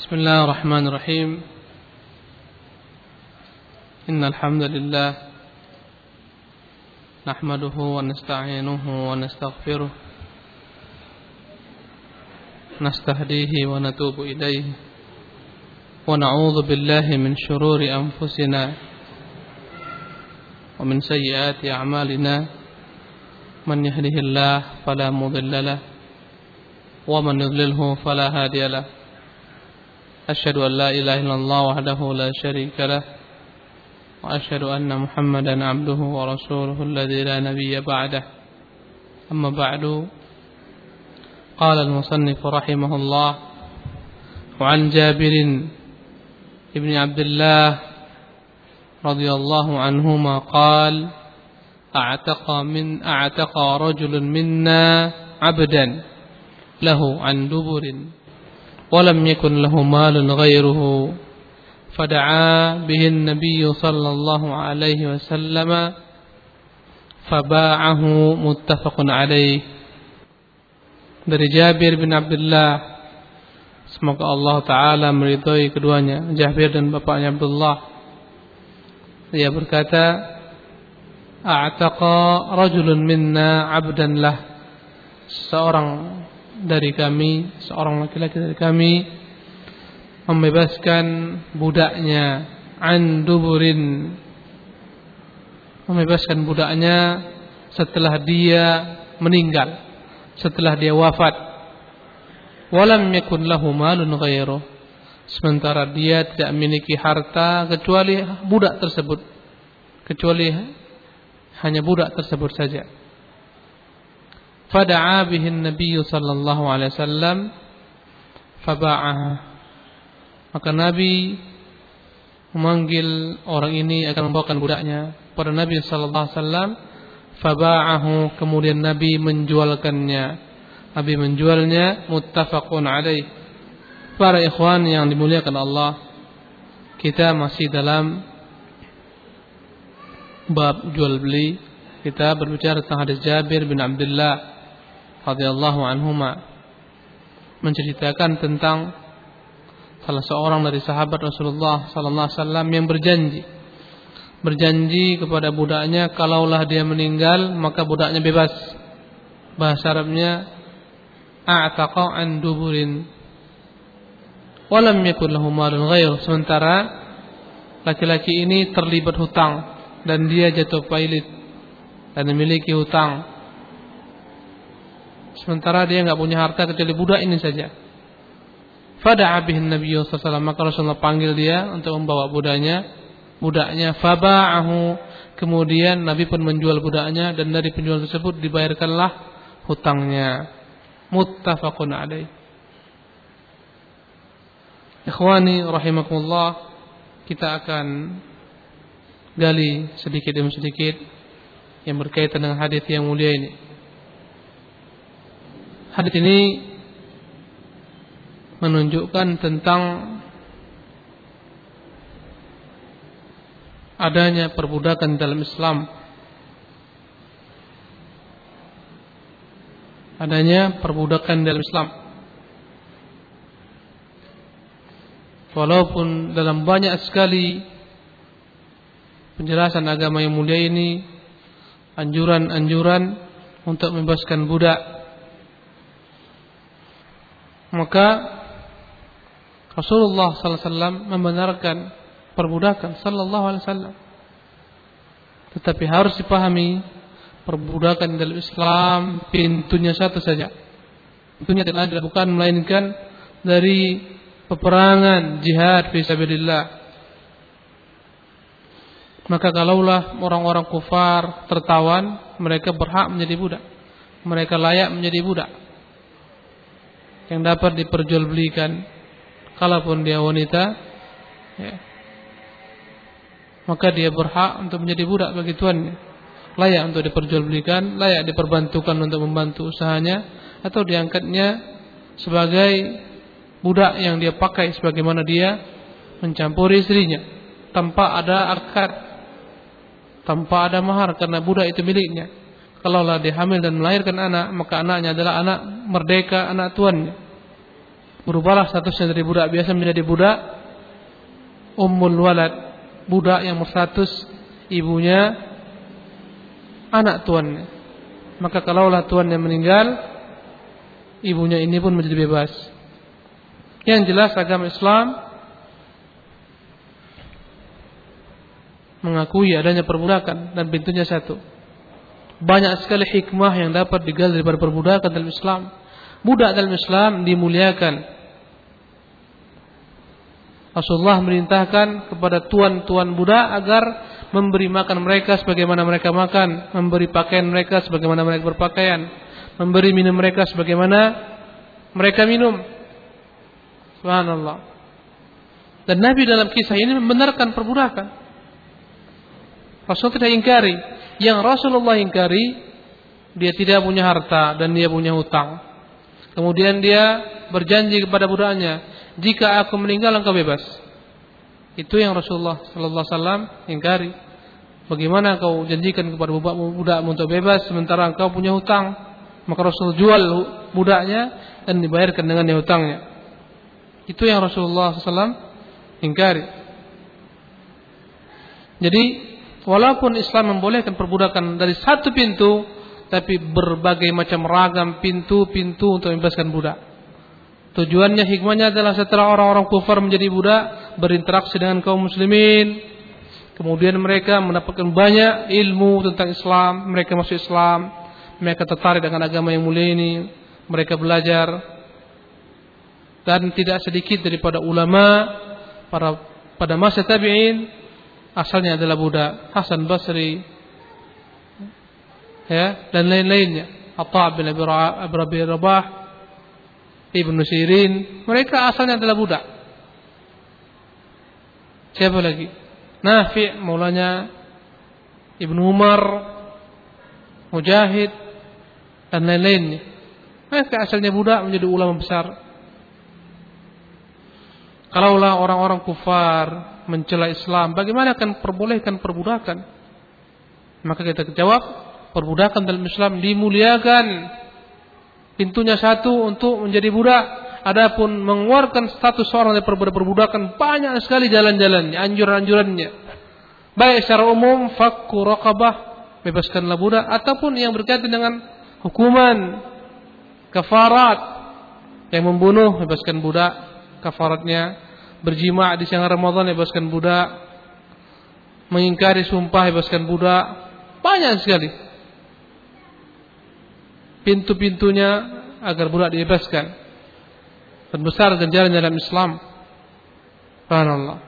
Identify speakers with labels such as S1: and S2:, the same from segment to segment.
S1: بسم الله الرحمن الرحيم. إن الحمد لله نحمده ونستعينه ونستغفره نستهديه ونتوب إليه ونعوذ بالله من شرور أنفسنا ومن سيئات أعمالنا. من يهده الله فلا مضل له ومن يضلله فلا هادي له. أشهد أن لا إله إلا الله وحده لا شريك له وأشهد أن محمدا عبده ورسوله الذي لا نبي بعده. أما بعد قال المصنف رحمه الله وعن جابر بن عبد الله رضي الله عنهما قال أعتق من أعتق رجل منا عبدا له عن دبر ولم يكن له مال غيره فدعا به النبي صلى الله عليه وسلم فباعه متفق عليه dari Jabir bin Abdullah semoga Allah taala meridhai keduanya Jabir dan bapaknya Abdullah dia berkata a'taqa rajulun minna 'abdan lah seorang dari kami, seorang laki-laki dari kami membebaskan budaknya an duburin membebaskan budaknya setelah dia meninggal, setelah dia wafat. Walam yakun lahu malun ghairu. Sementara dia tidak memiliki harta kecuali budak tersebut. Kecuali hanya budak tersebut saja. Fada'a Nabi sallallahu alaihi wasallam faba'aha. Maka Nabi memanggil orang ini akan membawakan budaknya pada Nabi sallallahu alaihi wasallam faba'ahu kemudian Nabi menjualkannya. Nabi menjualnya muttafaqun alaih. Para ikhwan yang dimuliakan Allah, kita masih dalam bab jual beli. Kita berbicara tentang hadis Jabir bin Abdullah radhiyallahu anhuma menceritakan tentang salah seorang dari sahabat Rasulullah sallallahu alaihi wasallam yang berjanji berjanji kepada budaknya kalaulah dia meninggal maka budaknya bebas. Bahasa Arabnya a'taqa an duburin walam yakun lahu malun ghair. Sementara laki-laki ini terlibat hutang dan dia jatuh pailit dan memiliki hutang Sementara dia nggak punya harta kecuali budak ini saja. Fada'a bihin Nabi sallallahu maka Rasulullah panggil dia untuk membawa budaknya, budaknya faba'ahu. Kemudian Nabi pun menjual budaknya dan dari penjual tersebut dibayarkanlah hutangnya. Muttafaqun alaih. Ikhwani rahimakumullah, kita akan gali sedikit demi sedikit yang berkaitan dengan hadis yang mulia ini. Hadis ini menunjukkan tentang adanya perbudakan dalam Islam. Adanya perbudakan dalam Islam. Walaupun dalam banyak sekali penjelasan agama yang mulia ini anjuran-anjuran untuk membebaskan budak maka Rasulullah sallallahu alaihi wasallam membenarkan perbudakan sallallahu alaihi wasallam. Tetapi harus dipahami perbudakan dalam Islam pintunya satu saja. Pintunya tidak dilakukan melainkan dari peperangan jihad fi sabilillah. Maka kalaulah orang-orang kufar tertawan, mereka berhak menjadi budak. Mereka layak menjadi budak yang dapat diperjualbelikan kalaupun dia wanita ya, maka dia berhak untuk menjadi budak bagi tuannya. Layak untuk diperjualbelikan layak diperbantukan untuk membantu usahanya atau diangkatnya sebagai budak yang dia pakai sebagaimana dia mencampuri istrinya. Tanpa ada akad tanpa ada mahar karena budak itu miliknya Kalaulah dia hamil dan melahirkan anak, maka anaknya adalah anak merdeka, anak tuannya. Berubahlah statusnya dari budak biasa menjadi budak ummul walad, budak yang berstatus ibunya anak tuannya. Maka kalaulah tuannya meninggal, ibunya ini pun menjadi bebas. Yang jelas agama Islam mengakui adanya perbudakan dan pintunya satu. Banyak sekali hikmah yang dapat digali daripada perbudakan dalam Islam. Budak dalam Islam dimuliakan. Rasulullah merintahkan kepada tuan-tuan budak agar memberi makan mereka sebagaimana mereka makan, memberi pakaian mereka sebagaimana mereka berpakaian, memberi minum mereka sebagaimana mereka minum. Subhanallah. Dan Nabi dalam kisah ini membenarkan perbudakan. Rasul tidak ingkari. Yang Rasulullah ingkari, dia tidak punya harta dan dia punya hutang. Kemudian dia berjanji kepada budaknya, jika aku meninggal engkau bebas. Itu yang Rasulullah Sallallahu Alaihi Wasallam ingkari. Bagaimana kau janjikan kepada budak budak untuk bebas sementara engkau punya hutang? Maka Rasul jual budaknya dan dibayarkan dengan hutangnya. Itu yang Rasulullah SAW ingkari. Jadi walaupun Islam membolehkan perbudakan dari satu pintu, tapi berbagai macam ragam pintu-pintu untuk membebaskan budak. Tujuannya hikmahnya adalah setelah orang-orang kufar menjadi budak, berinteraksi dengan kaum muslimin, kemudian mereka mendapatkan banyak ilmu tentang Islam, mereka masuk Islam, mereka tertarik dengan agama yang mulia ini, mereka belajar. Dan tidak sedikit daripada ulama para pada masa tabi'in asalnya adalah budak Hasan Basri ya dan lain-lainnya Atha bin Abi Rabah Ibnu Sirin, mereka asalnya adalah budak. Siapa lagi? Nafi, mulanya Ibnu Umar, Mujahid, dan lain-lainnya. Mereka asalnya budak menjadi ulama besar. Kalaulah orang-orang kufar mencela Islam, bagaimana akan perbolehkan perbudakan? Maka kita jawab, perbudakan dalam Islam dimuliakan Pintunya satu untuk menjadi budak. Adapun mengeluarkan status seorang dari perbudakan banyak sekali jalan-jalannya, anjuran-anjurannya. Baik secara umum fakku raqabah, bebaskanlah budak ataupun yang berkaitan dengan hukuman kafarat yang membunuh bebaskan budak kafaratnya berjima di siang Ramadan bebaskan budak mengingkari sumpah bebaskan budak banyak sekali pintu-pintunya agar budak dibebaskan. Dan besar ganjaran dalam Islam. Subhanallah.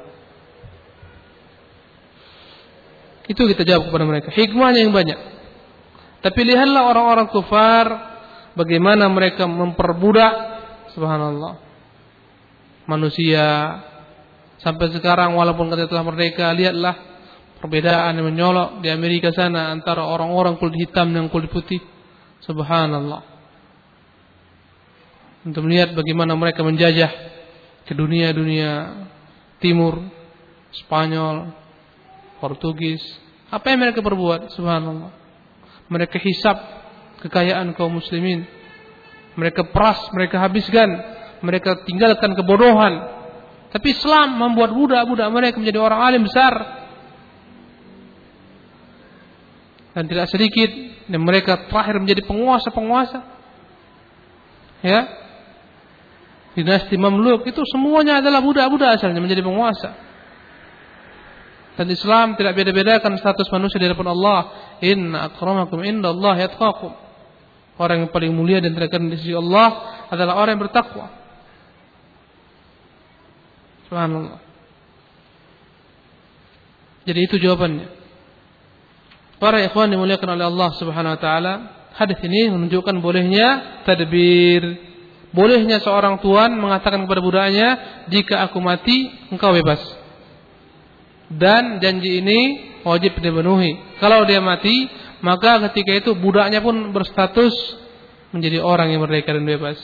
S1: Itu kita jawab kepada mereka. Hikmahnya yang banyak. Tapi lihatlah orang-orang kufar bagaimana mereka memperbudak subhanallah manusia sampai sekarang walaupun kita telah merdeka lihatlah perbedaan yang menyolok di Amerika sana antara orang-orang kulit hitam dan kulit putih Subhanallah. Untuk melihat bagaimana mereka menjajah ke dunia-dunia timur, Spanyol, Portugis. Apa yang mereka perbuat? Subhanallah. Mereka hisap kekayaan kaum muslimin. Mereka peras, mereka habiskan. Mereka tinggalkan kebodohan. Tapi Islam membuat budak-budak mereka menjadi orang alim besar. Dan tidak sedikit dan mereka terakhir menjadi penguasa-penguasa. Ya. Dinasti Mamluk itu semuanya adalah budak-budak asalnya menjadi penguasa. Dan Islam tidak beda-bedakan status manusia di hadapan Allah. Inna akramakum Allah yatqakum. Orang yang paling mulia dan terkenal di sisi Allah adalah orang yang bertakwa. Subhanallah. Jadi itu jawabannya. Para ikhwan dimuliakan oleh Allah Subhanahu wa taala, hadis ini menunjukkan bolehnya tadbir. Bolehnya seorang tuan mengatakan kepada budaknya, "Jika aku mati, engkau bebas." Dan janji ini wajib dipenuhi. Kalau dia mati, maka ketika itu budaknya pun berstatus menjadi orang yang merdeka dan bebas.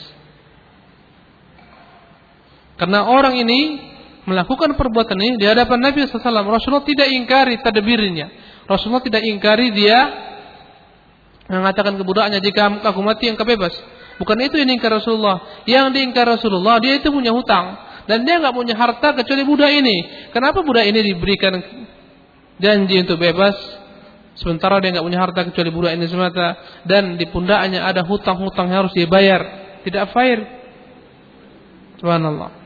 S1: Karena orang ini melakukan perbuatan ini di hadapan Nabi SAW, Rasulullah tidak ingkari tadbirnya. Rasulullah tidak ingkari dia mengatakan ke budaknya jika aku mati engkau bebas. Bukan itu yang diingkar Rasulullah. Yang diingkar Rasulullah, dia itu punya hutang. Dan dia nggak punya harta kecuali budak ini. Kenapa budak ini diberikan janji untuk bebas? Sementara dia nggak punya harta kecuali budak ini semata. Dan di pundaknya ada hutang-hutang yang harus dibayar. Tidak fair. Subhanallah.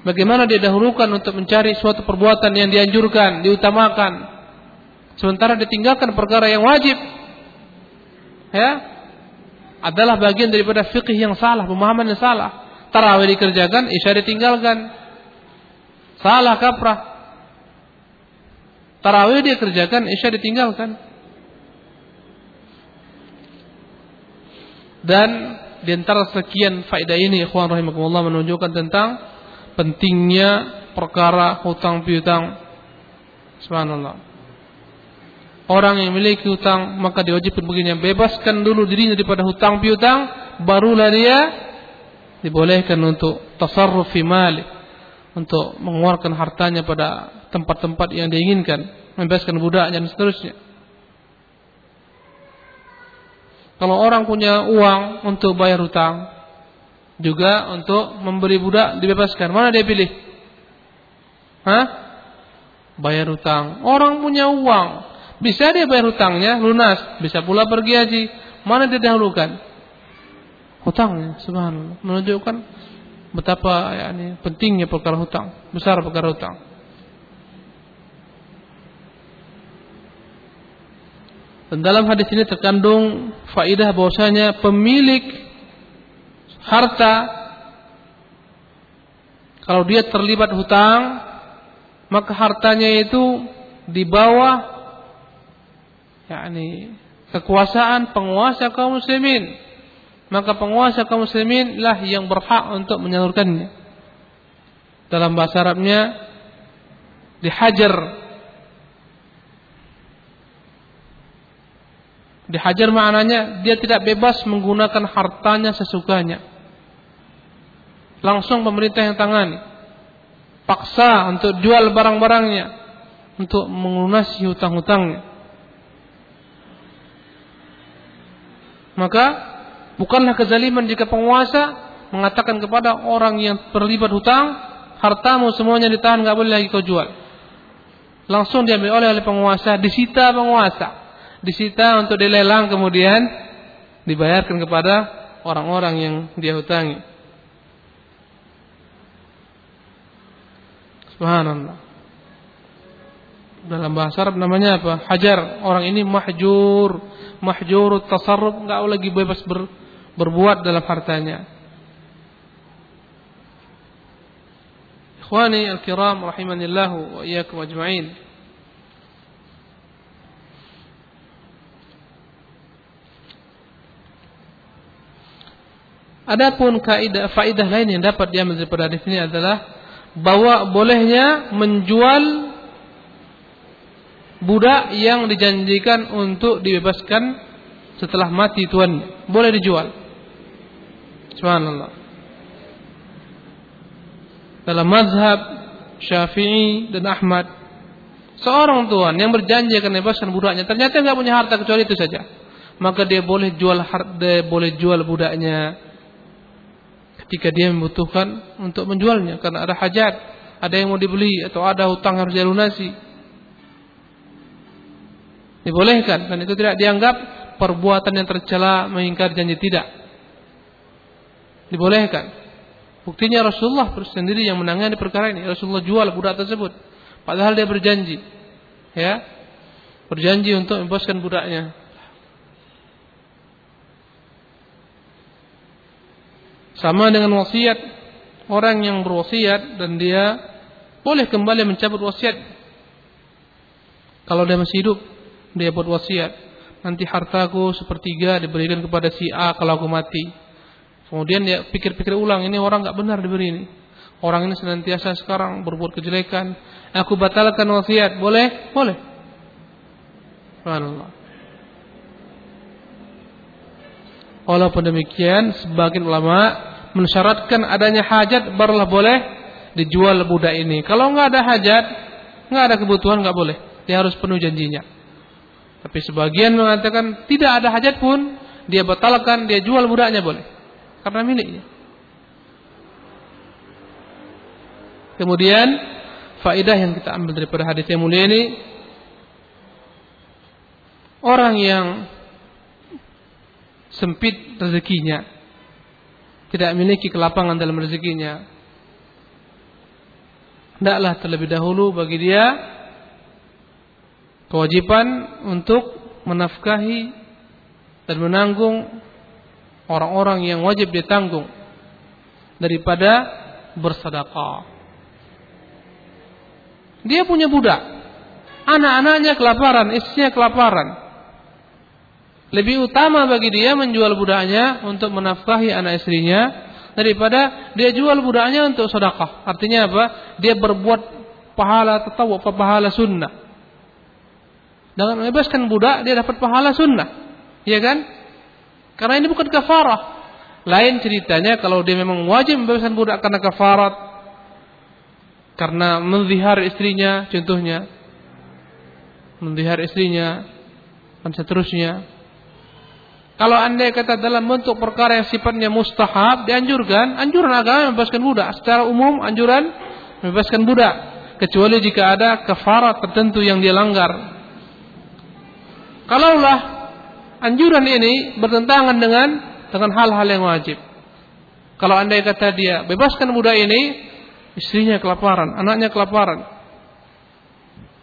S1: Bagaimana dia dahulukan untuk mencari suatu perbuatan yang dianjurkan, diutamakan. Sementara ditinggalkan perkara yang wajib. Ya, adalah bagian daripada fikih yang salah, pemahaman yang salah. Tarawih dikerjakan, isya ditinggalkan. Salah kaprah. Tarawih dia kerjakan, isya ditinggalkan. Dan di antara sekian faedah ini ikhwan rahimakumullah menunjukkan tentang pentingnya perkara hutang piutang. Subhanallah orang yang memiliki hutang maka diwajibkan baginya bebaskan dulu dirinya daripada hutang piutang barulah dia dibolehkan untuk tasarruf mali untuk mengeluarkan hartanya pada tempat-tempat yang diinginkan membebaskan budaknya dan seterusnya kalau orang punya uang untuk bayar hutang juga untuk memberi budak dibebaskan mana dia pilih Hah? bayar hutang orang punya uang bisa dia bayar hutangnya lunas, bisa pula pergi haji. Mana dia dahulukan? Hutangnya, subhanallah. Menunjukkan betapa ya, ini pentingnya perkara hutang, besar perkara hutang. Dan dalam hadis ini terkandung faidah bahwasanya pemilik harta. Kalau dia terlibat hutang maka hartanya itu di bawah yakni kekuasaan penguasa kaum muslimin. Maka penguasa kaum muslimin lah yang berhak untuk menyalurkannya. Dalam bahasa Arabnya dihajar. Dihajar maknanya dia tidak bebas menggunakan hartanya sesukanya langsung pemerintah yang tangani paksa untuk jual barang-barangnya untuk melunasi hutang-hutangnya Maka bukanlah kezaliman jika penguasa mengatakan kepada orang yang terlibat hutang, hartamu semuanya ditahan nggak boleh lagi kau jual. Langsung diambil oleh oleh penguasa, disita penguasa, disita untuk dilelang kemudian dibayarkan kepada orang-orang yang dia hutangi. Subhanallah. Dalam bahasa Arab namanya apa? Hajar. Orang ini mahjur mahjur tasarruf enggak lagi bebas ber, berbuat dalam hartanya. Ikhwani al-kiram rahimanillah wa iyyakum ajma'in. Adapun kaidah faidah lain yang dapat diambil daripada hadis ini adalah bahwa bolehnya menjual budak yang dijanjikan untuk dibebaskan setelah mati tuan boleh dijual. Subhanallah. Dalam mazhab Syafi'i dan Ahmad, seorang tuan yang berjanji akan bebaskan budaknya ternyata nggak punya harta kecuali itu saja, maka dia boleh jual harta, boleh jual budaknya ketika dia membutuhkan untuk menjualnya karena ada hajat, ada yang mau dibeli atau ada hutang harus dilunasi. Dibolehkan dan itu tidak dianggap perbuatan yang tercela mengingkar janji tidak. Dibolehkan. Buktinya Rasulullah sendiri yang menangani perkara ini. Rasulullah jual budak tersebut. Padahal dia berjanji. Ya. Berjanji untuk membebaskan budaknya. Sama dengan wasiat. Orang yang berwasiat dan dia boleh kembali mencabut wasiat. Kalau dia masih hidup dia buat wasiat. Nanti hartaku sepertiga diberikan kepada si A kalau aku mati. Kemudian dia pikir-pikir ulang ini orang nggak benar diberi ini. Orang ini senantiasa sekarang berbuat kejelekan. Aku batalkan wasiat boleh? Boleh. Allah Walaupun demikian, sebagian ulama mensyaratkan adanya hajat barulah boleh dijual budak ini. Kalau nggak ada hajat, nggak ada kebutuhan nggak boleh. Dia harus penuh janjinya. Tapi sebagian mengatakan tidak ada hajat pun dia batalkan, dia jual budaknya boleh. Karena miliknya. Kemudian faedah yang kita ambil daripada hadis yang mulia ini orang yang sempit rezekinya tidak memiliki kelapangan dalam rezekinya hendaklah terlebih dahulu bagi dia kewajiban untuk menafkahi dan menanggung orang-orang yang wajib ditanggung daripada bersedekah dia punya budak. Anak-anaknya kelaparan, istrinya kelaparan. Lebih utama bagi dia menjual budaknya untuk menafkahi anak istrinya daripada dia jual budaknya untuk sedekah. Artinya apa? Dia berbuat pahala atau pahala sunnah. Dengan membebaskan budak dia dapat pahala sunnah. Iya kan? Karena ini bukan kafarah. Lain ceritanya kalau dia memang wajib membebaskan budak karena kafarat karena mendihar istrinya contohnya mendihar istrinya dan seterusnya kalau anda kata dalam bentuk perkara yang sifatnya mustahab dianjurkan anjuran agama membebaskan budak. Secara umum anjuran membebaskan budak. Kecuali jika ada kafarat tertentu yang dia langgar. Kalaulah anjuran ini bertentangan dengan dengan hal-hal yang wajib. Kalau anda kata dia bebaskan budak ini istrinya kelaparan, anaknya kelaparan.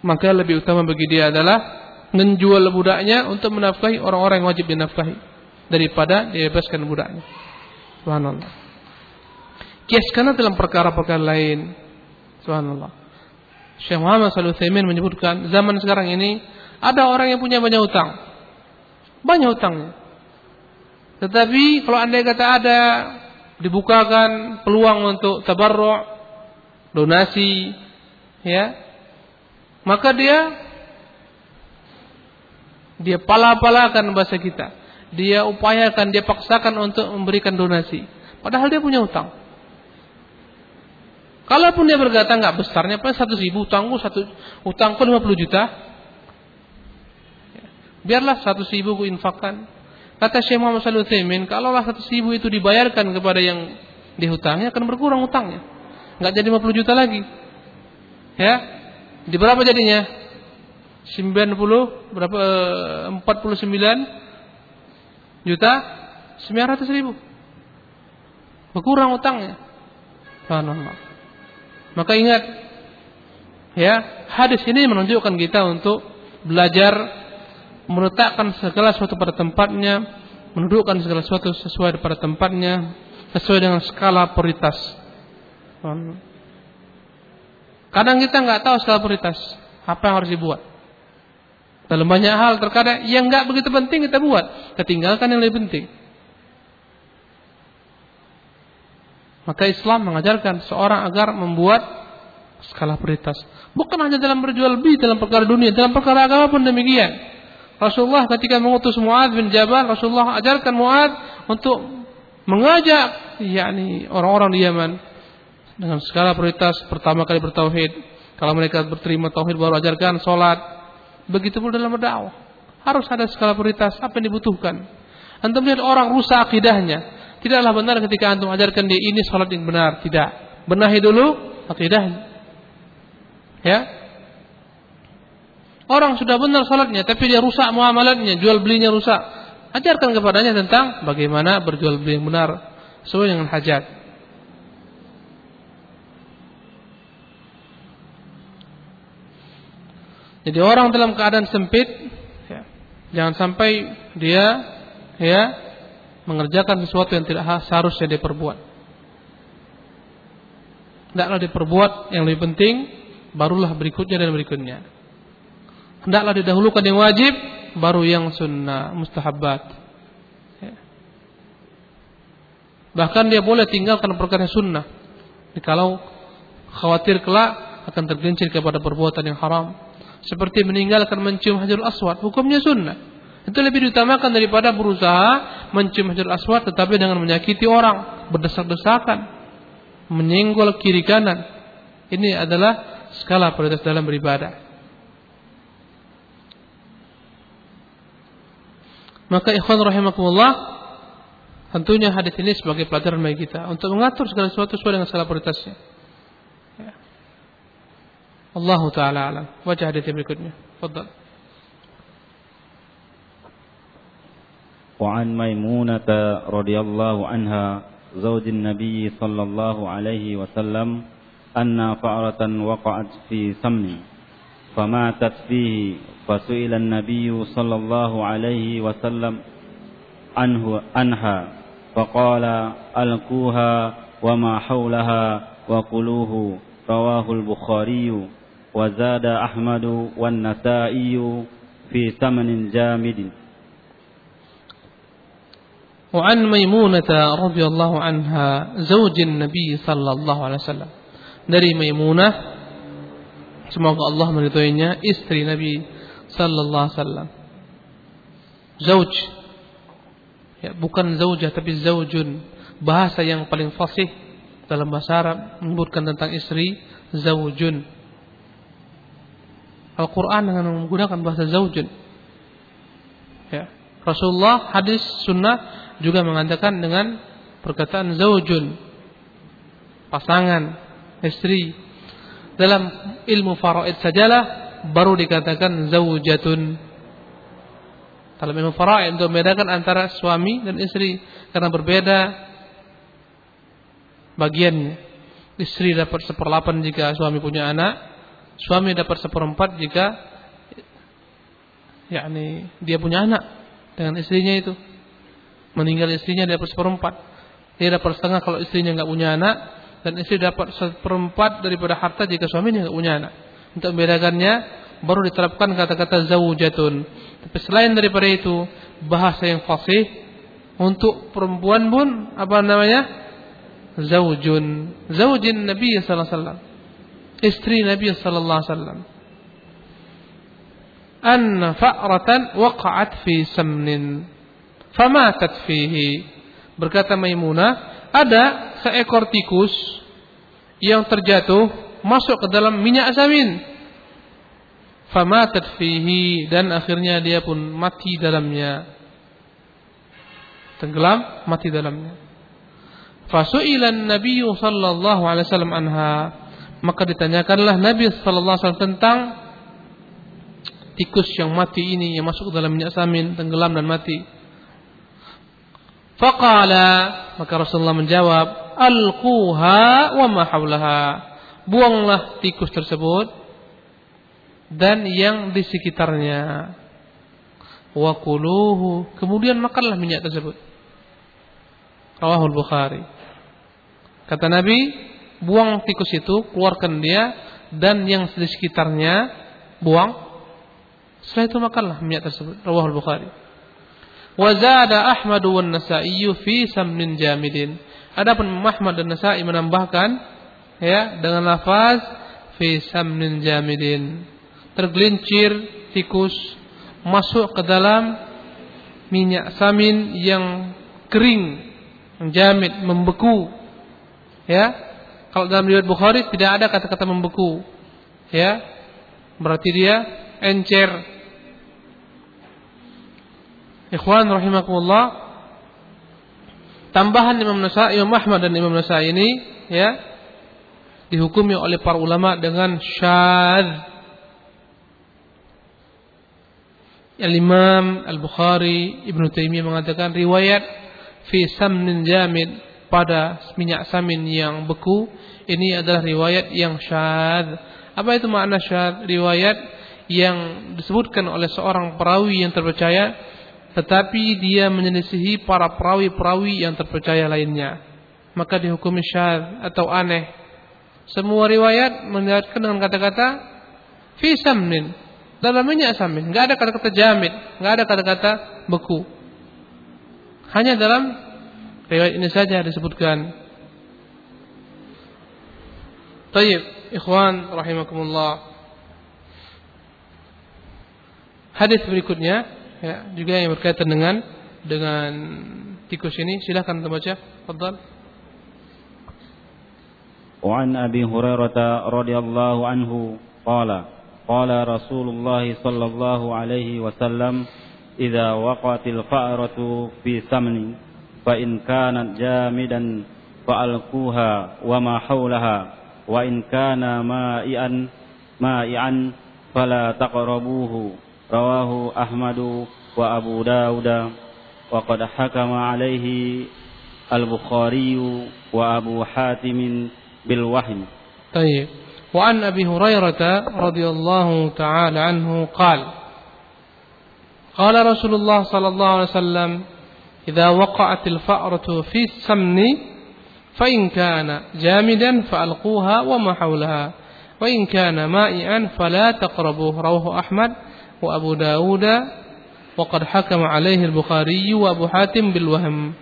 S1: Maka lebih utama bagi dia adalah menjual budaknya untuk menafkahi orang-orang yang wajib dinafkahi daripada dibebaskan budaknya. Subhanallah. Kiaskan dalam perkara-perkara lain. Subhanallah. Syekh Muhammad Salih Utsaimin menyebutkan zaman sekarang ini ada orang yang punya banyak utang. Banyak utangnya. Tetapi kalau anda kata ada dibukakan peluang untuk tabarru' donasi, ya, maka dia dia pala-palakan bahasa kita. Dia upayakan, dia paksakan untuk memberikan donasi. Padahal dia punya utang. Kalaupun dia berkata nggak besarnya, apa satu ribu utangku satu utangku lima puluh juta, biarlah satu ribu ku infakkan. Kata Syekh Muhammad Sallallahu Alaihi kalaulah satu ribu itu dibayarkan kepada yang dihutangnya akan berkurang utangnya nggak jadi 50 juta lagi. Ya. Di berapa jadinya? 90 berapa 49 eh, juta 900 ribu. Berkurang utangnya. Subhanallah. Maka ingat ya, hadis ini menunjukkan kita untuk belajar meletakkan segala sesuatu pada tempatnya, menundukkan segala sesuatu sesuai pada tempatnya, sesuai dengan skala prioritas. Kadang kita nggak tahu skala prioritas apa yang harus dibuat. Dalam banyak hal terkadang yang nggak begitu penting kita buat, ketinggalkan yang lebih penting. Maka Islam mengajarkan seorang agar membuat skala prioritas. Bukan hanya dalam berjual beli dalam perkara dunia, dalam perkara agama pun demikian. Rasulullah ketika mengutus Muad bin Jabal, Rasulullah ajarkan Muad untuk mengajak yakni orang-orang di Yaman dengan skala prioritas pertama kali bertauhid. Kalau mereka berterima tauhid baru ajarkan sholat. Begitu pun dalam berdakwah. Harus ada skala prioritas apa yang dibutuhkan. Antum melihat orang rusak akidahnya. Tidaklah benar ketika antum ajarkan dia ini sholat yang benar. Tidak. Benahi dulu akidahnya. Ya. Orang sudah benar sholatnya, tapi dia rusak muamalatnya, jual belinya rusak. Ajarkan kepadanya tentang bagaimana berjual beli yang benar sesuai dengan hajat. Jadi orang dalam keadaan sempit, ya, jangan sampai dia ya mengerjakan sesuatu yang tidak seharusnya dia perbuat. Hendaklah diperbuat yang lebih penting, barulah berikutnya dan berikutnya. Hendaklah didahulukan yang wajib, baru yang sunnah, mustahabat. Ya. Bahkan dia boleh tinggalkan perkara sunnah. Kalau khawatir kelak akan tergelincir kepada perbuatan yang haram seperti meninggalkan mencium hajarul aswad, hukumnya sunnah. Itu lebih diutamakan daripada berusaha mencium hajarul aswad tetapi dengan menyakiti orang, berdesak-desakan, menyenggol kiri kanan. Ini adalah skala prioritas dalam beribadah. Maka ikhwan rahimakumullah tentunya hadis ini sebagai pelajaran bagi kita untuk mengatur segala sesuatu sesuai dengan skala prioritasnya. Ya. Allah taala alam. Wajah hadis berikutnya. Fadhal.
S2: وعن ميمونة رضي الله عنها زوج النبي صلى الله عليه وسلم أن فأرة وقعت في سمن فماتت فيه فسئل النبي صلى الله عليه وسلم عنه عنها فقال ألقوها وما حولها وقلوه رواه البخاري وزاد أحمد والنسائي في ثمن جامد
S1: وعن ميمونة رضي الله عنها زوج النبي صلى الله عليه وسلم dari Maimunah Semoga Allah meridhoinya istri Nabi sallallahu alaihi wasallam. Zauj. Ya, bukan zaujah tapi zaujun. Bahasa yang paling fasih dalam bahasa Arab menyebutkan tentang istri zaujun. Al-Qur'an dengan menggunakan bahasa zaujun. Ya. Rasulullah hadis sunnah juga mengatakan dengan perkataan zaujun. Pasangan, istri, dalam ilmu faraid sajalah baru dikatakan zaujatun. Dalam ilmu faraid untuk membedakan antara suami dan istri karena berbeda bagiannya. Istri dapat seperlapan jika suami punya anak, suami dapat seperempat jika yakni dia punya anak dengan istrinya itu. Meninggal istrinya dia dapat seperempat. Dia dapat setengah kalau istrinya nggak punya anak, dan istri dapat seperempat daripada harta jika suaminya tidak punya anak. Untuk membedakannya baru diterapkan kata-kata zaujatun. Tapi selain daripada itu bahasa yang fasih untuk perempuan pun apa namanya? Zaujun. Zaujin Nabi sallallahu alaihi wasallam. Istri Nabi sallallahu alaihi wasallam. An fa'ratan waqa'at fi samnin famatat fihi. Berkata Maimunah, ada seekor tikus yang terjatuh masuk ke dalam minyak asamin. Famatat fihi dan akhirnya dia pun mati dalamnya. Tenggelam mati dalamnya. Fasu'ilan Nabi sallallahu alaihi wasallam anha. Maka ditanyakanlah Nabi sallallahu alaihi wasallam tentang tikus yang mati ini yang masuk dalam minyak asamin, tenggelam dan mati. Faqala maka Rasulullah menjawab, alquha wa ma haulaha. Buanglah tikus tersebut dan yang di sekitarnya. Wa kuluhu. Kemudian makanlah minyak tersebut. Rawahul Bukhari. Kata Nabi, buang tikus itu, keluarkan dia dan yang di sekitarnya buang. Setelah itu makanlah minyak tersebut. Rawahul Bukhari. Wa zada Ahmad wan Nasa'i fi samnin jamidin. Adapun Muhammad dan Nasa'i menambahkan ya dengan lafaz fi samnin jamidin. Tergelincir tikus masuk ke dalam minyak samin yang kering, jamid, membeku. Ya. Kalau dalam riwayat Bukhari tidak ada kata-kata membeku. Ya. Berarti dia encer. Ikhwan rahimakumullah, Tambahan Imam Nasai, Imam Ahmad dan Imam Nasai ini ya dihukumi oleh para ulama dengan syadz. Al-Imam Al-Bukhari, Ibnu Taimiyah mengatakan riwayat fi samnin jamid pada minyak samin yang beku. Ini adalah riwayat yang syadz. Apa itu makna syadz? Riwayat yang disebutkan oleh seorang perawi yang terpercaya tetapi dia menyelisihi para perawi-perawi yang terpercaya lainnya. Maka dihukumi syad atau aneh. Semua riwayat melihatkan dengan kata-kata fi samnin dalam minyak samin. Enggak ada kata-kata jamid enggak ada kata-kata beku. Hanya dalam riwayat ini saja disebutkan Tayyib, ikhwan rahimakumullah. Hadis berikutnya ya, juga yang berkaitan dengan dengan tikus ini silahkan kita baca Fadal
S2: وعن أبي هريرة رضي الله عنه قال قال رسول الله صلى الله عليه وسلم إذا وقعت الفأرة في سمن فإن كانت جامدا فألقوها وما حولها وإن كان مائعا مائعا فلا تقربوه رواه أحمد وأبو داود. وقد حكم عليه البخاري وأبو حاتم بالوحي.
S1: طيب. وعن أبي هريرة رضي الله تعالى عنه قال قال رسول الله صلى الله عليه وسلم إذا وقعت الفأرة في السمن فإن كان جامدا فألقوها وما حولها وإن كان مائعا فلا تقربوه رواه أحمد وأبو داود وقد حكم عليه البخاري وأبو حاتم بالوهم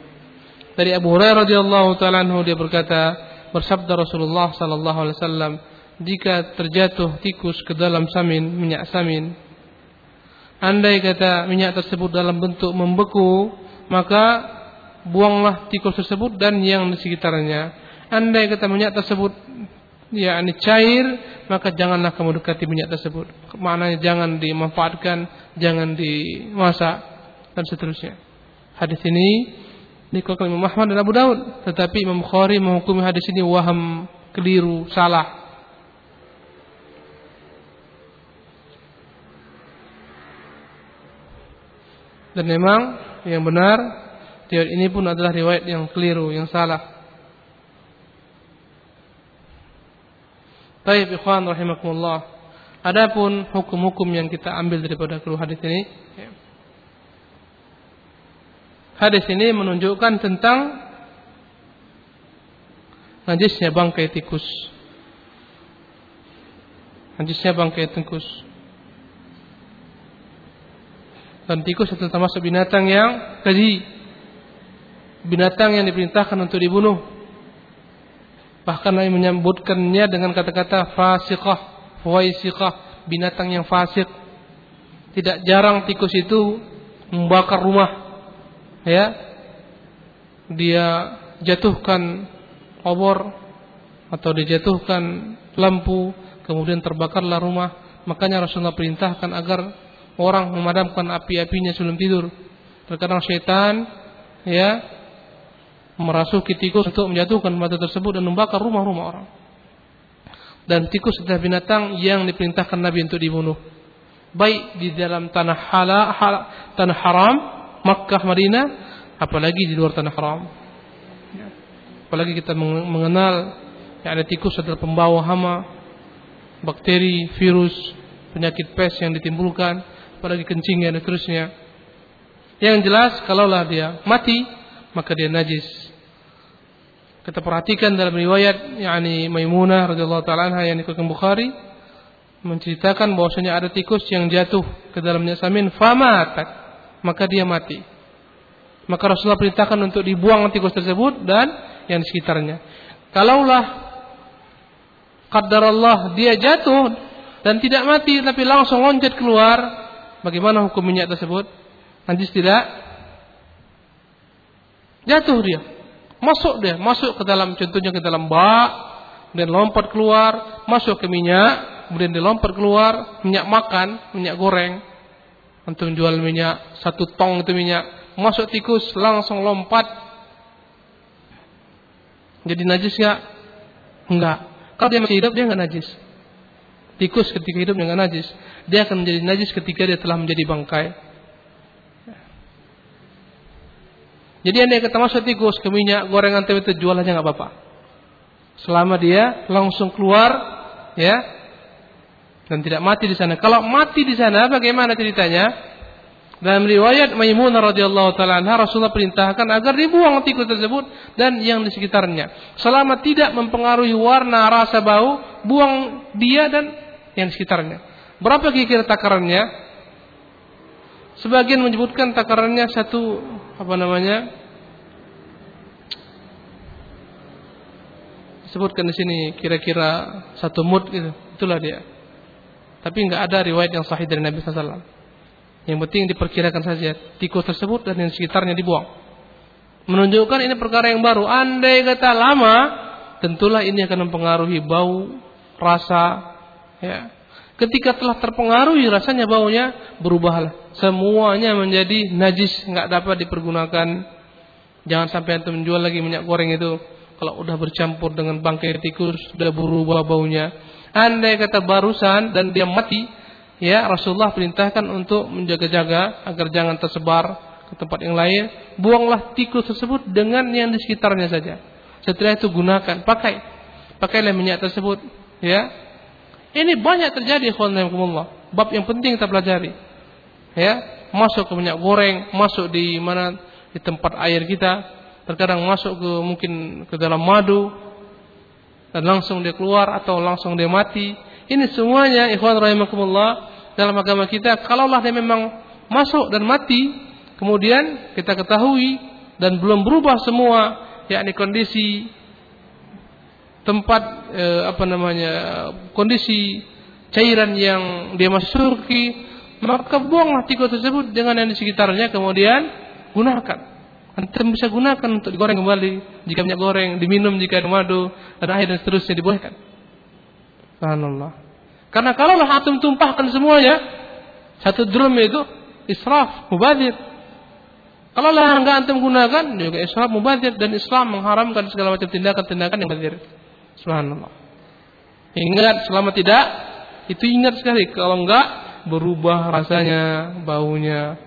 S1: dari Abu Hurairah radhiyallahu taala anhu dia berkata bersabda Rasulullah sallallahu alaihi wasallam jika terjatuh tikus ke dalam samin minyak samin andai kata minyak tersebut dalam bentuk membeku maka buanglah tikus tersebut dan yang di sekitarnya. Andai kata minyak tersebut ya ini cair maka janganlah kamu dekati minyak tersebut. Maknanya jangan dimanfaatkan jangan dimasak dan seterusnya. Hadis ini dikeluarkan Imam Ahmad dan Abu Daud tetapi Imam Bukhari menghukumi hadis ini waham keliru salah. Dan memang yang benar riwayat ini pun adalah riwayat yang keliru yang salah Baik ikhwan rahimakumullah. Adapun hukum-hukum yang kita ambil daripada kedua hadis ini. Hadis ini menunjukkan tentang najisnya bangkai tikus. Najisnya bangkai tikus. Dan tikus termasuk binatang yang keji. Binatang yang diperintahkan untuk dibunuh Bahkan Nabi menyebutkannya dengan kata-kata fasiqah, faisiqah, binatang yang fasik. Tidak jarang tikus itu membakar rumah. Ya. Dia jatuhkan obor atau dijatuhkan lampu, kemudian terbakarlah rumah. Makanya Rasulullah perintahkan agar orang memadamkan api-apinya sebelum tidur. Terkadang syaitan ya merasuki tikus untuk menjatuhkan batu tersebut dan membakar rumah-rumah orang. Dan tikus adalah binatang yang diperintahkan Nabi untuk dibunuh. Baik di dalam tanah halal, hal, tanah haram, Makkah, Madinah, apalagi di luar tanah haram. Apalagi kita mengenal yang ada tikus adalah pembawa hama, bakteri, virus, penyakit pes yang ditimbulkan, apalagi kencing dan seterusnya. Yang jelas kalaulah dia mati maka dia najis kita perhatikan dalam riwayat yakni Maimunah radhiyallahu taala anha yang dikutip Bukhari menceritakan bahwasanya ada tikus yang jatuh ke dalamnya samin famatat maka dia mati. Maka Rasulullah perintahkan untuk dibuang tikus tersebut dan yang di sekitarnya. Kalaulah qadar Allah dia jatuh dan tidak mati tapi langsung loncat keluar, bagaimana hukum minyak tersebut? Najis tidak? Jatuh dia. Masuk dia, masuk ke dalam contohnya ke dalam bak, dan lompat keluar, masuk ke minyak, kemudian dia lompat keluar, minyak makan, minyak goreng. Untuk jual minyak, satu tong itu minyak, masuk tikus, langsung lompat. Jadi najis ya? Enggak. Kalau dia masih hidup, dia enggak najis. Tikus ketika hidup dia enggak najis. Dia akan menjadi najis ketika dia telah menjadi bangkai. Jadi anda kata masuk tikus ke minyak gorengan tempe itu jual aja nggak apa-apa. Selama dia langsung keluar, ya, dan tidak mati di sana. Kalau mati di sana, bagaimana ceritanya? Dalam riwayat Maimunah radhiyallahu taala Rasulullah perintahkan agar dibuang tikus tersebut dan yang di sekitarnya. Selama tidak mempengaruhi warna, rasa, bau, buang dia dan yang di sekitarnya. Berapa kira-kira takarannya? Sebagian menyebutkan takarannya satu apa namanya? Sebutkan di sini kira-kira satu mud gitu. Itulah dia. Tapi nggak ada riwayat yang sahih dari Nabi SAW. Yang penting diperkirakan saja tikus tersebut dan yang sekitarnya dibuang. Menunjukkan ini perkara yang baru. Andai kata lama, tentulah ini akan mempengaruhi bau, rasa, ya. Ketika telah terpengaruhi rasanya baunya berubahlah semuanya menjadi najis, nggak dapat dipergunakan. Jangan sampai antum menjual lagi minyak goreng itu kalau udah bercampur dengan bangkai tikus sudah berubah baunya. Andai kata barusan dan dia mati, ya Rasulullah perintahkan untuk menjaga-jaga agar jangan tersebar ke tempat yang lain. Buanglah tikus tersebut dengan yang di sekitarnya saja. Setelah itu gunakan, pakai, pakailah minyak tersebut, ya. Ini banyak terjadi, Allah. Bab yang penting kita pelajari, ya. Masuk ke minyak goreng, masuk di mana di tempat air kita, terkadang masuk ke mungkin ke dalam madu dan langsung dia keluar atau langsung dia mati ini semuanya ikhwan rahimakumullah dalam agama kita kalaulah dia memang masuk dan mati kemudian kita ketahui dan belum berubah semua yakni kondisi tempat eh, apa namanya kondisi cairan yang dia masuki maka buanglah tikus tersebut dengan yang di sekitarnya kemudian gunakan Antum bisa gunakan untuk digoreng kembali jika minyak goreng, diminum jika ada madu, ada air dan seterusnya dibolehkan. Subhanallah. Karena kalau antum tumpahkan semuanya, satu drum itu israf, mubadir. Kalau lah enggak antum gunakan, juga israf, mubadir dan Islam mengharamkan segala macam tindakan-tindakan yang mubadir. Subhanallah. Ingat selama tidak, itu ingat sekali. Kalau enggak berubah rasanya, baunya.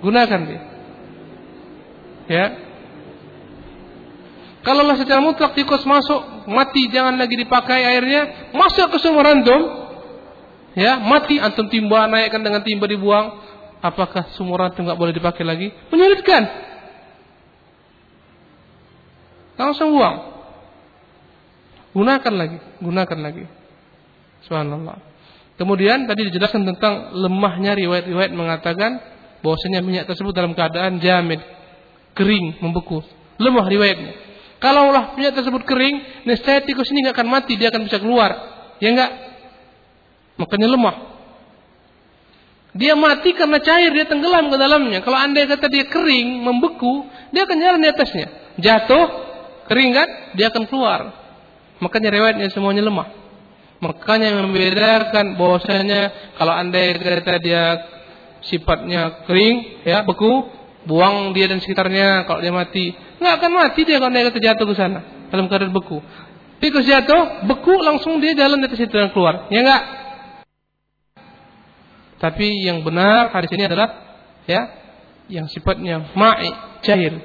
S1: Gunakan dia. Ya, kalau secara mutlak tikus masuk, mati jangan lagi dipakai airnya, masuk ke sumur antum, ya mati antum timba naikkan dengan timba dibuang, apakah sumur antum nggak boleh dipakai lagi? Menyulitkan. Langsung buang. Gunakan lagi, gunakan lagi. Subhanallah. Kemudian tadi dijelaskan tentang lemahnya riwayat-riwayat mengatakan bahwasanya minyak tersebut dalam keadaan jamid, kering, membeku. Lemah riwayatnya. Kalaulah minyak tersebut kering, niscaya tikus ini nggak akan mati, dia akan bisa keluar. Ya enggak? Makanya lemah. Dia mati karena cair, dia tenggelam ke dalamnya. Kalau anda kata dia kering, membeku, dia akan jalan di atasnya. Jatuh, kering kan? Dia akan keluar. Makanya riwayatnya semuanya lemah. Makanya yang membedakan bahwasanya kalau anda kata dia sifatnya kering, ya beku, buang dia dan sekitarnya kalau dia mati nggak akan mati dia kalau dia terjatuh ke sana dalam keadaan beku. Tikus jatuh beku langsung dia jalan dari situ dan keluar ya enggak tapi yang benar hadis ini adalah ya yang sifatnya ma'i cair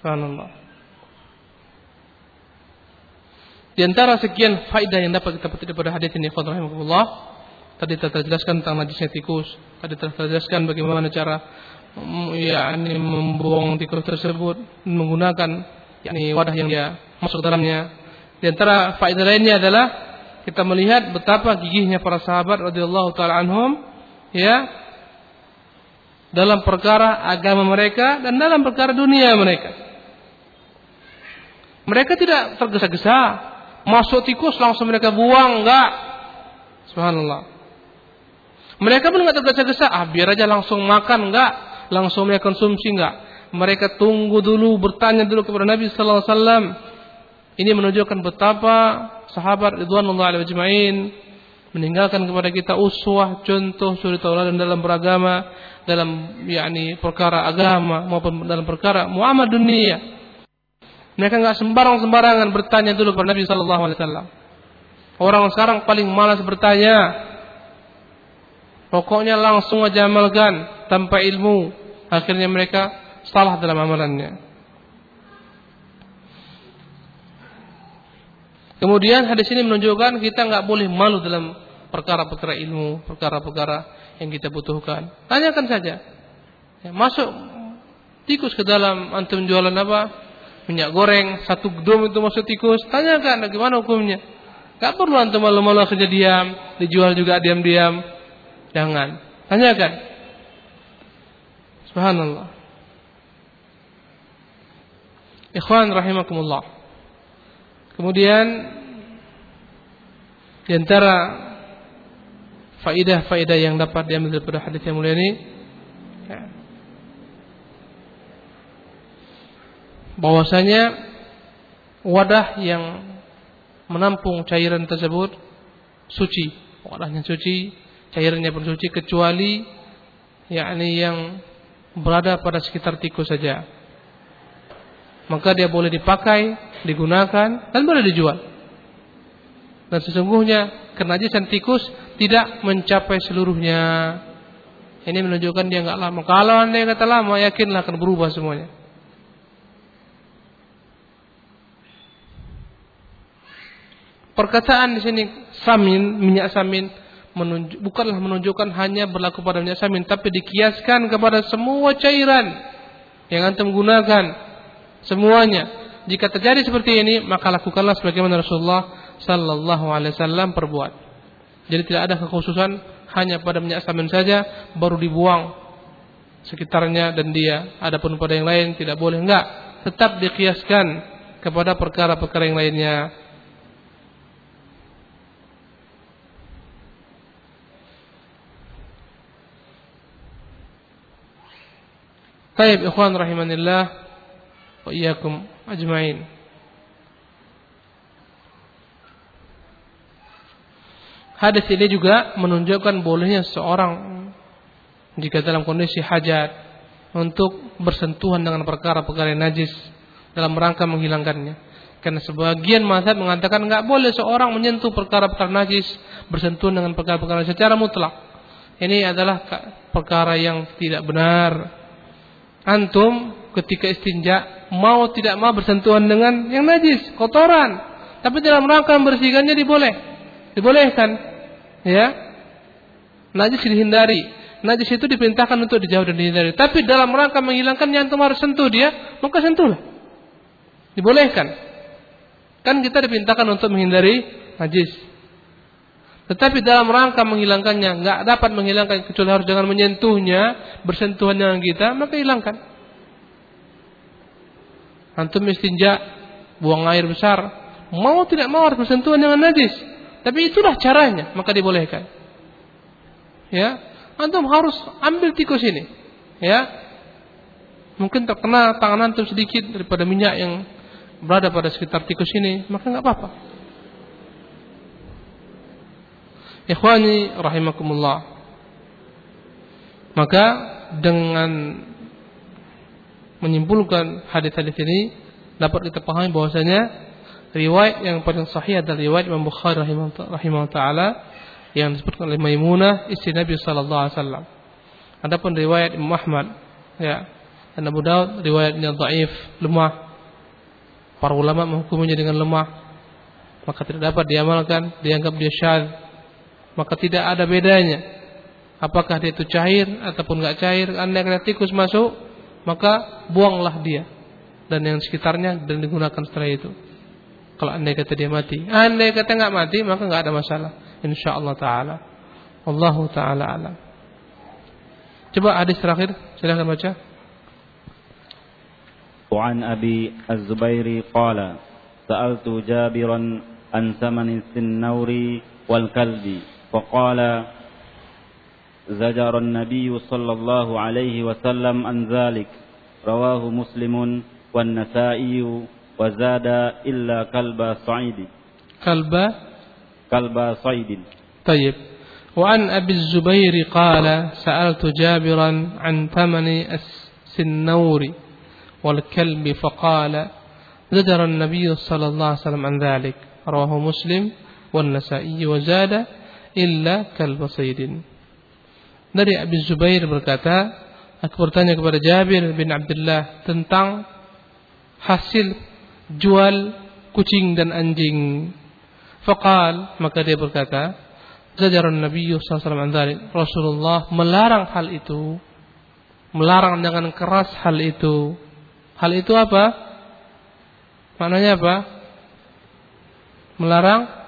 S1: subhanallah di antara sekian faedah yang dapat kita petik pada hadis ini Allah tadi telah jelaskan tentang najisnya tikus tadi telah jelaskan bagaimana cara yakni membuang tikus tersebut menggunakan yakni wadah yang dia masuk dalamnya. Di antara faedah lainnya adalah kita melihat betapa gigihnya para sahabat radhiyallahu taala anhum ya dalam perkara agama mereka dan dalam perkara dunia mereka. Mereka tidak tergesa-gesa masuk tikus langsung mereka buang enggak. Subhanallah. Mereka pun enggak tergesa-gesa, ah biar aja langsung makan enggak langsung mereka konsumsi enggak? Mereka tunggu dulu, bertanya dulu kepada Nabi sallallahu alaihi wasallam. Ini menunjukkan betapa sahabat ridwanullah alaihi ajmain meninggalkan kepada kita uswah, contoh suri tauladan dalam beragama, dalam yakni perkara agama maupun dalam perkara muamalah dunia. Mereka enggak sembarang-sembarangan bertanya dulu kepada Nabi sallallahu alaihi wasallam. Orang sekarang paling malas bertanya. Pokoknya langsung aja amalkan tanpa ilmu akhirnya mereka salah dalam amalannya. Kemudian hadis ini menunjukkan kita nggak boleh malu dalam perkara-perkara ilmu, perkara-perkara yang kita butuhkan. Tanyakan saja. Ya, masuk tikus ke dalam antum jualan apa? Minyak goreng satu dom itu masuk tikus. Tanyakan bagaimana hukumnya. Gak perlu antum malu-malu akhirnya diam, dijual juga diam-diam. Jangan. Tanyakan. Subhanallah. Ikhwan rahimakumullah. Kemudian di antara faidah-faidah yang dapat diambil daripada hadis yang mulia ini bahwasanya wadah yang menampung cairan tersebut suci, wadahnya suci, cairannya pun suci kecuali yakni yang berada pada sekitar tikus saja. Maka dia boleh dipakai, digunakan dan boleh dijual. Dan sesungguhnya kenajisan tikus tidak mencapai seluruhnya. Ini menunjukkan dia nggak lama. Kalau anda kata lama, yakinlah akan berubah semuanya. Perkataan di sini samin, minyak samin menunjuk, bukanlah menunjukkan hanya berlaku pada minyak samin, tapi dikiaskan kepada semua cairan yang antum gunakan semuanya. Jika terjadi seperti ini, maka lakukanlah sebagaimana Rasulullah Sallallahu Alaihi Wasallam perbuat. Jadi tidak ada kekhususan hanya pada minyak samin saja, baru dibuang sekitarnya dan dia. Adapun pada yang lain tidak boleh enggak, tetap dikiaskan kepada perkara-perkara yang lainnya. Baik, ikhwan rahimanillah wa iyyakum ajmain. Hadis ini juga menunjukkan bolehnya seorang jika dalam kondisi hajat untuk bersentuhan dengan perkara-perkara najis dalam rangka menghilangkannya. Karena sebagian mazhab mengatakan nggak boleh seorang menyentuh perkara-perkara najis bersentuhan dengan perkara-perkara secara mutlak. Ini adalah perkara yang tidak benar antum ketika istinja mau tidak mau bersentuhan dengan yang najis, kotoran. Tapi dalam rangka membersihkannya diboleh. Dibolehkan. Ya. Najis dihindari. Najis itu diperintahkan untuk dijauh dan dihindari. Tapi dalam rangka menghilangkannya antum harus sentuh dia, maka sentuhlah. Dibolehkan. Kan kita diperintahkan untuk menghindari najis. Tetapi dalam rangka menghilangkannya, nggak dapat menghilangkan kecuali harus dengan menyentuhnya, bersentuhan dengan kita, maka hilangkan. Antum istinja, buang air besar, mau tidak mau harus bersentuhan dengan najis. Tapi itulah caranya, maka dibolehkan. Ya, antum harus ambil tikus ini. Ya, mungkin terkena tangan antum sedikit daripada minyak yang berada pada sekitar tikus ini, maka nggak apa-apa. Ikhwani rahimakumullah. Maka dengan menyimpulkan hadis-hadis ini dapat kita pahami bahwasanya riwayat yang paling sahih adalah riwayat Imam Bukhari rahimahullah taala yang disebutkan oleh Maimunah istri Nabi sallallahu alaihi wasallam. Adapun riwayat Imam Ahmad ya dan Abu Daud riwayatnya dhaif, lemah. Para ulama menghukumnya dengan lemah. Maka tidak dapat diamalkan, dianggap dia syadz maka tidak ada bedanya. Apakah dia itu cair ataupun nggak cair, anda kena tikus masuk, maka buanglah dia dan yang sekitarnya dan digunakan setelah itu. Kalau anda kata dia mati, anda kata nggak mati, maka nggak ada masalah. Insya Allah Taala. Allah Taala alam. Coba hadis terakhir, silahkan baca.
S2: وعن أبي الزبير قال سألت جابرا عن ثمن السنور والكلب فقال زجر النبي صلى الله عليه وسلم عن ذلك. رواه مسلم والنسائي وزاد إلا كلب صعيد.
S1: كلب؟
S2: كلب صيد
S1: طيب. وعن أبي الزبير قال سألت جابرا عن ثمن السنور والكلب فقال زجر النبي صلى الله عليه وسلم عن ذلك. رواه مسلم والنسائي وزاد illa kalbasaidin. Dari Abi Zubair berkata, aku bertanya kepada Jabir bin Abdullah tentang hasil jual kucing dan anjing. Fakal maka dia berkata, Zajaran Nabi SAW Rasulullah melarang hal itu. Melarang dengan keras hal itu. Hal itu apa? Maknanya apa? Melarang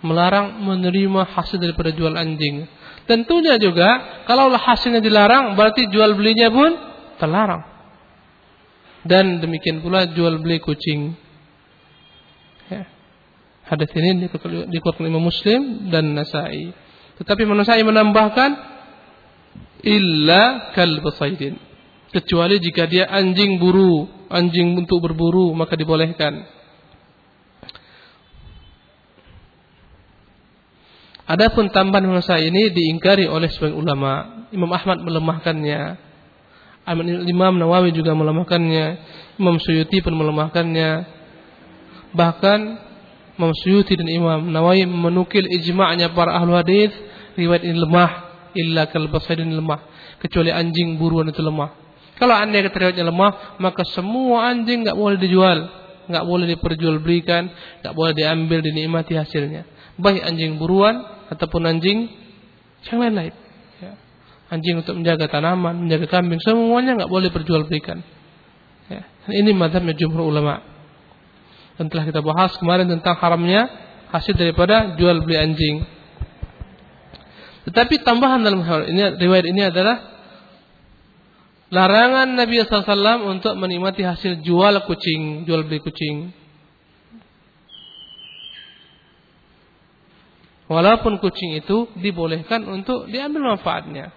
S1: melarang menerima hasil daripada jual anjing. Tentunya juga kalau hasilnya dilarang berarti jual belinya pun terlarang. Dan demikian pula jual beli kucing. Ya. Hadis ini dikuatkan Imam Muslim dan Nasai. Tetapi Nasai menambahkan illa kalb saydin. Kecuali jika dia anjing buru, anjing untuk berburu maka dibolehkan. Adapun tambahan masa ini diingkari oleh sebagian ulama. Imam Ahmad melemahkannya. Imam Nawawi juga melemahkannya. Imam Suyuti pun melemahkannya. Bahkan Imam Suyuti dan Imam Nawawi menukil ijma'nya para ahlu hadis riwayat ini lemah illa kalbasaidin lemah kecuali anjing buruan itu lemah. Kalau anda kata riwayatnya lemah, maka semua anjing nggak boleh dijual, nggak boleh diperjualbelikan, nggak boleh diambil dinikmati hasilnya. Baik anjing buruan ataupun anjing yang lain-lain. Ya. Anjing untuk menjaga tanaman, menjaga kambing, semuanya nggak boleh diperjualbelikan. Ya. Ini madhabnya jumhur ulama. Dan telah kita bahas kemarin tentang haramnya hasil daripada jual beli anjing. Tetapi tambahan dalam hal ini riwayat ini adalah larangan Nabi SAW untuk menikmati hasil jual kucing, jual beli kucing. Walaupun kucing itu dibolehkan untuk diambil manfaatnya.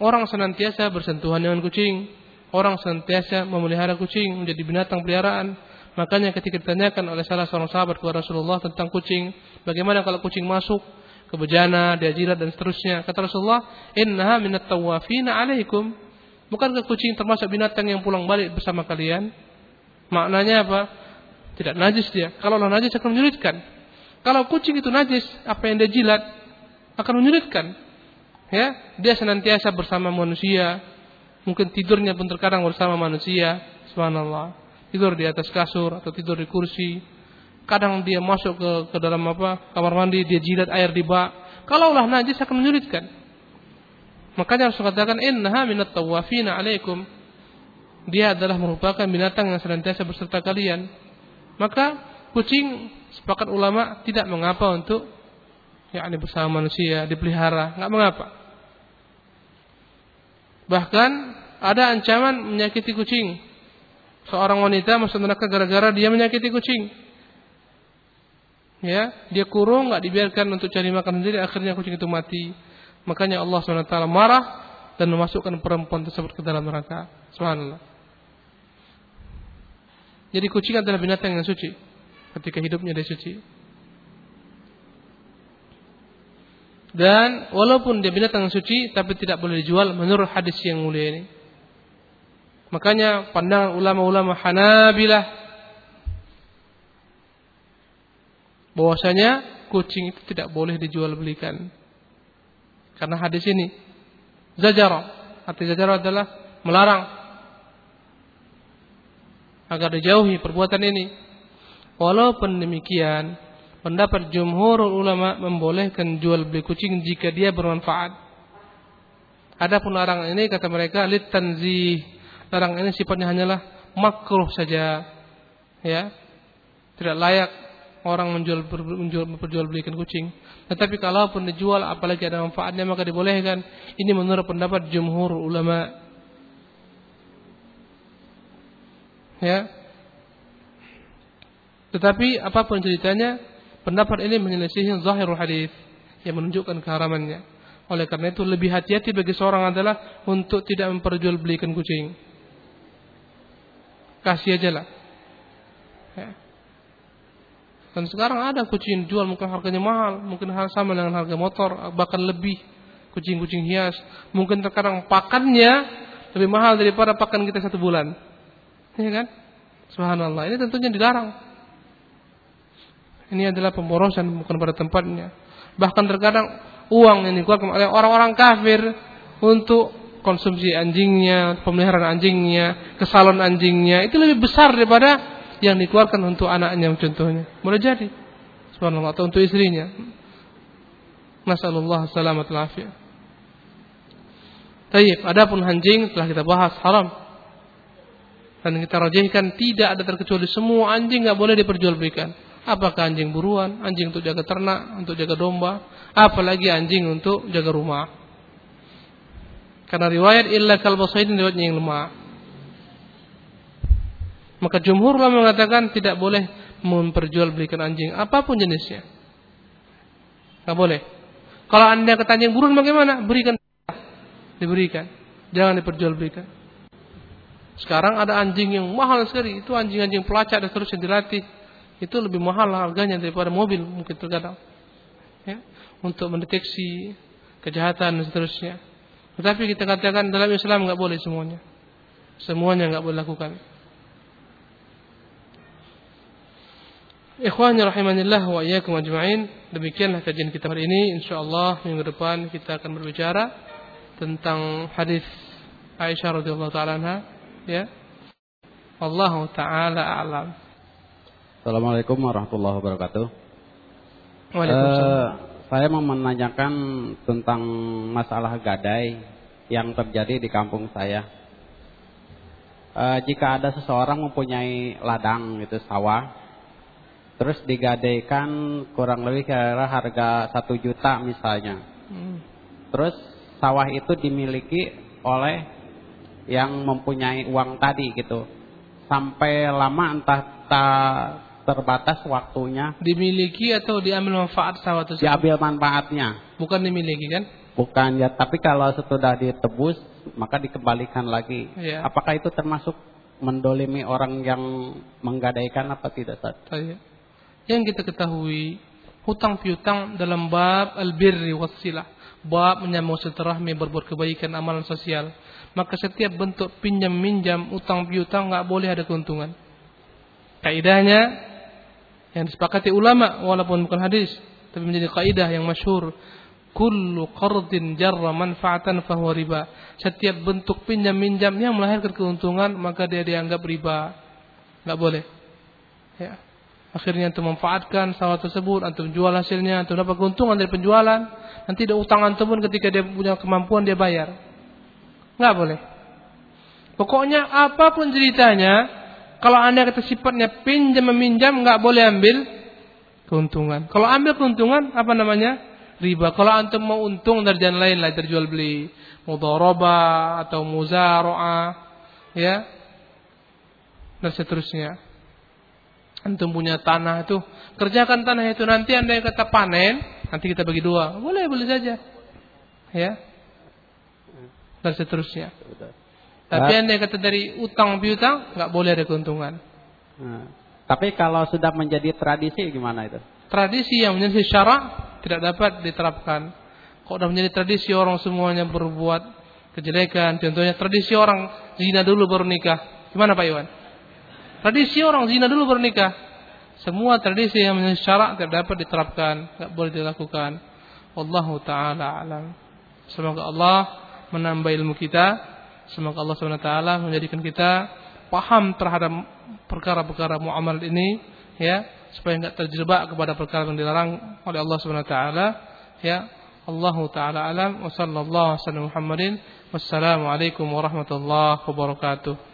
S1: Orang senantiasa bersentuhan dengan kucing. Orang senantiasa memelihara kucing menjadi binatang peliharaan. Makanya ketika ditanyakan oleh salah seorang sahabat kepada Rasulullah tentang kucing, bagaimana kalau kucing masuk ke bejana, dia jilat dan seterusnya. Kata Rasulullah, "Innaha minat tawafina 'alaikum." Bukankah kucing termasuk binatang yang pulang balik bersama kalian? Maknanya apa? Tidak najis dia. Kalau najis akan menyulitkan. Kalau kucing itu najis, apa yang dia jilat akan menyulitkan. Ya, dia senantiasa bersama manusia. Mungkin tidurnya pun terkadang bersama manusia. Subhanallah. Tidur di atas kasur atau tidur di kursi. Kadang dia masuk ke, ke dalam apa kamar mandi, dia jilat air di bak. Kalau Allah najis akan menyulitkan. Makanya harus katakan innaha minat tawafina alaikum. Dia adalah merupakan binatang yang senantiasa berserta kalian. Maka kucing sepakat ulama tidak mengapa untuk yakni bersama manusia dipelihara, nggak mengapa. Bahkan ada ancaman menyakiti kucing. Seorang wanita masuk neraka gara-gara dia menyakiti kucing. Ya, dia kurung nggak dibiarkan untuk cari makan sendiri, akhirnya kucing itu mati. Makanya Allah SWT marah dan memasukkan perempuan tersebut ke dalam neraka. Subhanallah. Jadi kucing adalah binatang yang suci. Ketika hidupnya dia suci. Dan walaupun dia binatang suci, tapi tidak boleh dijual menurut hadis yang mulia ini. Makanya pandangan ulama-ulama Hanabilah bahwasanya kucing itu tidak boleh dijual belikan. Karena hadis ini zajara. Arti zajara adalah melarang agar dijauhi perbuatan ini. Walaupun demikian, pendapat jumhur ulama membolehkan jual beli kucing jika dia bermanfaat. Adapun larang ini kata mereka lit tanzih. Larang ini sifatnya hanyalah makruh saja. Ya. Tidak layak orang menjual, menjual menjual belikan kucing. Tetapi kalaupun dijual apalagi ada manfaatnya maka dibolehkan. Ini menurut pendapat jumhur ulama. Ya. Tetapi apa pun ceritanya, pendapat ini menyelesaikan zahirul hadis yang menunjukkan keharamannya. Oleh karena itu lebih hati-hati bagi seorang adalah untuk tidak memperjualbelikan kucing. Kasih aja lah. Ya. Dan sekarang ada kucing jual mungkin harganya mahal, mungkin hal sama dengan harga motor, bahkan lebih kucing-kucing hias. Mungkin terkadang pakannya lebih mahal daripada pakan kita satu bulan. Ya kan? Subhanallah. Ini tentunya dilarang. Ini adalah pemborosan bukan pada tempatnya. Bahkan terkadang uang yang dikeluarkan oleh orang-orang kafir untuk konsumsi anjingnya, pemeliharaan anjingnya, kesalon anjingnya itu lebih besar daripada yang dikeluarkan untuk anaknya contohnya. Boleh jadi. Subhanallah atau untuk istrinya. Nasallallahu salamat lafiat. Tayyib, adapun anjing telah kita bahas haram. Dan kita rajihkan tidak ada terkecuali semua anjing nggak boleh diperjualbelikan. Apakah anjing buruan, anjing untuk jaga ternak, untuk jaga domba, apalagi anjing untuk jaga rumah. Karena riwayat illa kalbasaidin riwayatnya yang lemah. Maka jumhur mengatakan tidak boleh memperjualbelikan anjing apa pun jenisnya. Tidak boleh. Kalau anda kata anjing burun bagaimana? Berikan. Diberikan. Jangan diperjualbelikan. Sekarang ada anjing yang mahal sekali. Itu anjing-anjing pelacak dan seterusnya dilatih. Itu lebih mahal harganya daripada mobil mungkin terkadang. Ya, untuk mendeteksi kejahatan dan seterusnya. Tetapi kita katakan dalam Islam nggak boleh semuanya. Semuanya nggak boleh lakukan. Ikhwani rahimanillah wa iyyakum ajma'in. Demikianlah kajian kita hari ini. Insyaallah minggu depan kita akan berbicara tentang hadis Aisyah radhiyallahu taala ya. Allah taala a'lam.
S3: Assalamualaikum warahmatullahi wabarakatuh.
S1: Waalaikumsalam.
S3: Uh, saya mau menanyakan tentang masalah gadai yang terjadi di kampung saya. Uh, jika ada seseorang mempunyai ladang gitu sawah, terus digadaikan kurang lebih kira harga satu juta misalnya. Hmm. Terus sawah itu dimiliki oleh yang mempunyai uang tadi gitu. Sampai lama entah tak terbatas waktunya.
S1: Dimiliki atau diambil manfaat sawah
S3: tersebut? Diambil manfaatnya.
S1: Bukan dimiliki kan?
S3: Bukan ya, tapi kalau sudah ditebus maka dikembalikan lagi. Ya. Apakah itu termasuk mendolimi orang yang menggadaikan apa tidak Ustaz?
S1: Iya yang kita ketahui hutang piutang dalam bab al-birri wassilah bab menyambung silaturahmi berbuat kebaikan amalan sosial maka setiap bentuk pinjam minjam utang piutang nggak boleh ada keuntungan kaidahnya yang disepakati ulama walaupun bukan hadis tapi menjadi kaidah yang masyhur. Kullu qardin jarra manfaatan fahuwa riba. Setiap bentuk pinjam minjam yang melahirkan keuntungan maka dia dianggap riba. Nggak boleh. Ya. Akhirnya antum memanfaatkan sawah tersebut, antum jual hasilnya, antum dapat keuntungan dari penjualan, nanti ada utang antum ketika dia punya kemampuan dia bayar. Enggak boleh. Pokoknya apa pun ceritanya, kalau anda kata sifatnya pinjam meminjam, enggak boleh ambil keuntungan. Kalau ambil keuntungan, apa namanya? Riba. Kalau antum mau untung dari jalan lain lah, terjual beli, mudharaba atau muzaroah, ya, dan seterusnya. Antum punya tanah itu kerjakan tanah itu. Nanti anda yang kata panen nanti kita bagi dua. Boleh boleh saja. Ya. Dan seterusnya tapi anda kata dari utang piutang nggak boleh ada keuntungan
S3: nah, tapi kalau sudah menjadi tradisi gimana itu
S1: tradisi yang menjadi syarak tidak dapat diterapkan kalau sudah menjadi tradisi orang semuanya berbuat kejelekan contohnya tradisi orang zina dulu baru nikah gimana Pak Iwan Tradisi orang zina dulu bernikah. Semua tradisi yang menjadi syarak tidak dapat diterapkan, tidak boleh dilakukan. Wallahu taala alam. Semoga Allah menambah ilmu kita. Semoga Allah SWT menjadikan kita paham terhadap perkara-perkara muamal ini ya supaya enggak terjebak kepada perkara yang dilarang oleh Allah SWT ya. Allah taala alam. Wa sallallahu alaihi wasallam Muhammadin. Wassalamu alaikum warahmatullahi wabarakatuh